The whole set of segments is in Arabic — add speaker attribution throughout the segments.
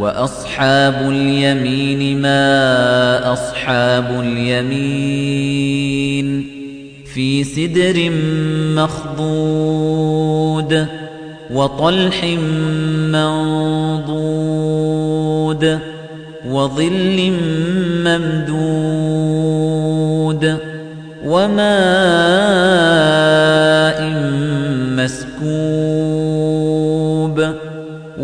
Speaker 1: وأصحاب اليمين ما أصحاب اليمين في سدر مخضود وطلح منضود وظل ممدود وماء مسكوب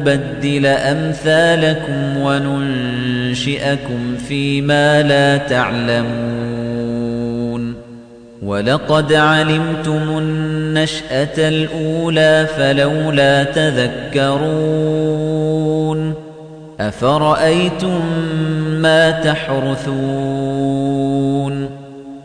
Speaker 1: نبدل أمثالكم وننشئكم فيما لا تعلمون. ولقد علمتم النشأة الأولى فلولا تذكرون. أفرأيتم ما تحرثون؟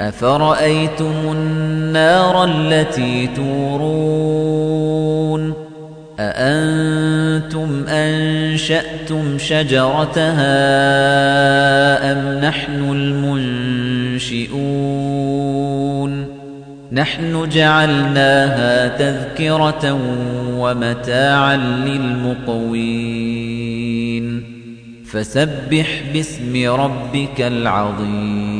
Speaker 1: أفرأيتم النار التي تورون أأنتم أنشأتم شجرتها أم نحن المنشئون نحن جعلناها تذكرة ومتاعا للمقوين فسبح باسم ربك العظيم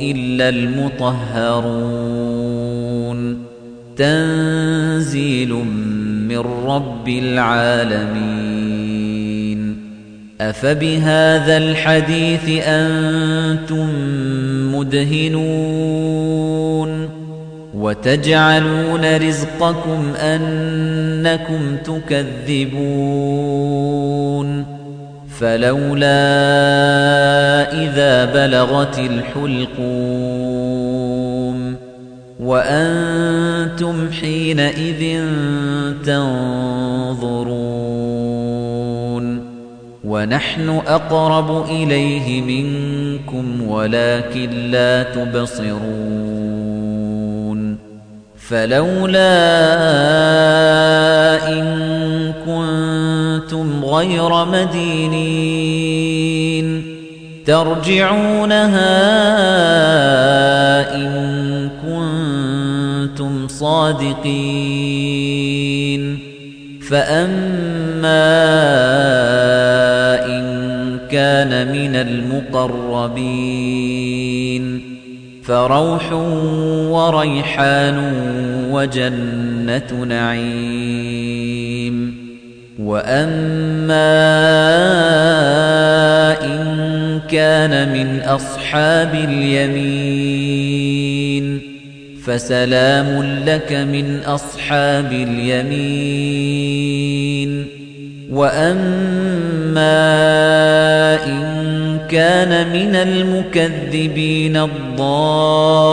Speaker 1: إلا المطهرون. تنزيل من رب العالمين. أفبهذا الحديث أنتم مدهنون؟ وتجعلون رزقكم أنكم تكذبون. فلولا إذا بلغت الحلقوم وأنتم حينئذ تنظرون ونحن أقرب إليه منكم ولكن لا تبصرون فلولا إن كنتم غير مدينين ترجعونها إن كنتم صادقين فأما إن كان من المقربين فروح وريحان وجنة نعيم وأما إن كان من أصحاب اليمين فسلام لك من أصحاب اليمين وأما إن كان من المكذبين الضالين